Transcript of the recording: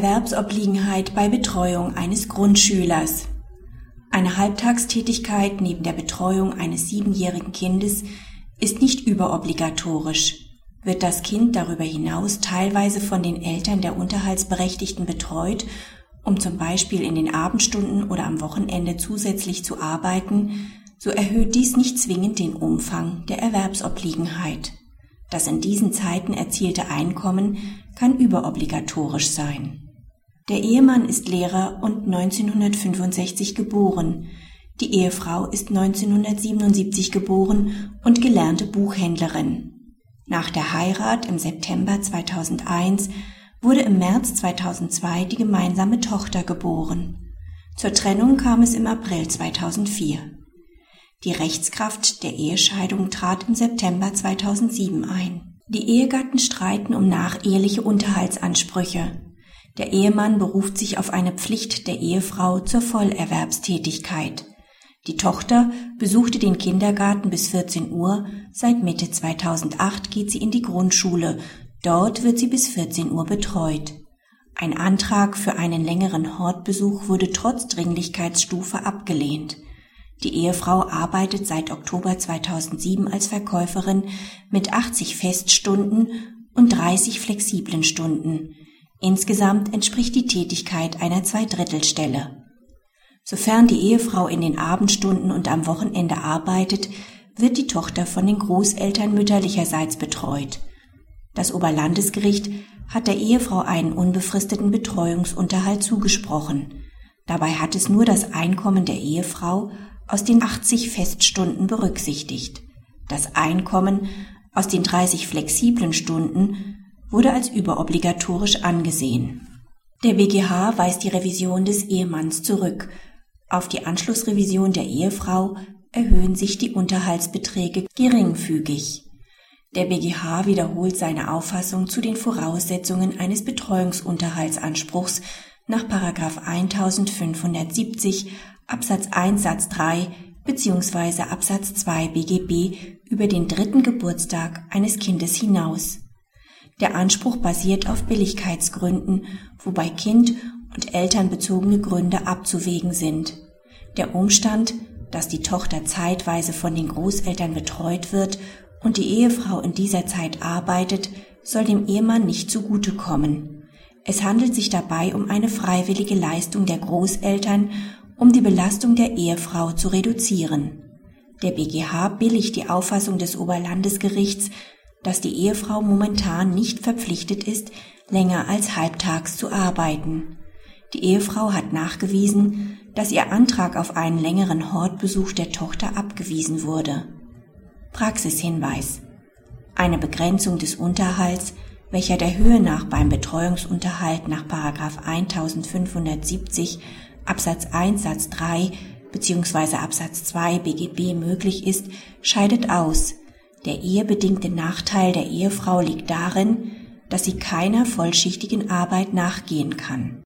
Erwerbsobliegenheit bei Betreuung eines Grundschülers. Eine Halbtagstätigkeit neben der Betreuung eines siebenjährigen Kindes ist nicht überobligatorisch. Wird das Kind darüber hinaus teilweise von den Eltern der Unterhaltsberechtigten betreut, um zum Beispiel in den Abendstunden oder am Wochenende zusätzlich zu arbeiten, so erhöht dies nicht zwingend den Umfang der Erwerbsobliegenheit. Das in diesen Zeiten erzielte Einkommen kann überobligatorisch sein. Der Ehemann ist Lehrer und 1965 geboren. Die Ehefrau ist 1977 geboren und gelernte Buchhändlerin. Nach der Heirat im September 2001 wurde im März 2002 die gemeinsame Tochter geboren. Zur Trennung kam es im April 2004. Die Rechtskraft der Ehescheidung trat im September 2007 ein. Die Ehegatten streiten um nacheheliche Unterhaltsansprüche. Der Ehemann beruft sich auf eine Pflicht der Ehefrau zur Vollerwerbstätigkeit. Die Tochter besuchte den Kindergarten bis 14 Uhr, seit Mitte 2008 geht sie in die Grundschule, dort wird sie bis 14 Uhr betreut. Ein Antrag für einen längeren Hortbesuch wurde trotz Dringlichkeitsstufe abgelehnt. Die Ehefrau arbeitet seit Oktober 2007 als Verkäuferin mit 80 Feststunden und 30 flexiblen Stunden. Insgesamt entspricht die Tätigkeit einer Zweidrittelstelle. Sofern die Ehefrau in den Abendstunden und am Wochenende arbeitet, wird die Tochter von den Großeltern mütterlicherseits betreut. Das Oberlandesgericht hat der Ehefrau einen unbefristeten Betreuungsunterhalt zugesprochen. Dabei hat es nur das Einkommen der Ehefrau aus den 80 Feststunden berücksichtigt. Das Einkommen aus den 30 flexiblen Stunden wurde als überobligatorisch angesehen. Der BGH weist die Revision des Ehemanns zurück. Auf die Anschlussrevision der Ehefrau erhöhen sich die Unterhaltsbeträge geringfügig. Der BGH wiederholt seine Auffassung zu den Voraussetzungen eines Betreuungsunterhaltsanspruchs nach 1570 Absatz 1 Satz 3 bzw. Absatz 2 BGB über den dritten Geburtstag eines Kindes hinaus. Der Anspruch basiert auf Billigkeitsgründen, wobei Kind und elternbezogene Gründe abzuwägen sind. Der Umstand, dass die Tochter zeitweise von den Großeltern betreut wird und die Ehefrau in dieser Zeit arbeitet, soll dem Ehemann nicht zugutekommen. Es handelt sich dabei um eine freiwillige Leistung der Großeltern um die Belastung der Ehefrau zu reduzieren. Der BGH billigt die Auffassung des Oberlandesgerichts, dass die Ehefrau momentan nicht verpflichtet ist, länger als halbtags zu arbeiten. Die Ehefrau hat nachgewiesen, dass ihr Antrag auf einen längeren Hortbesuch der Tochter abgewiesen wurde. Praxishinweis. Eine Begrenzung des Unterhalts, welcher der Höhe nach beim Betreuungsunterhalt nach 1570 Absatz 1 Satz 3 bzw. Absatz 2 BGB möglich ist, scheidet aus. Der ehebedingte Nachteil der Ehefrau liegt darin, dass sie keiner vollschichtigen Arbeit nachgehen kann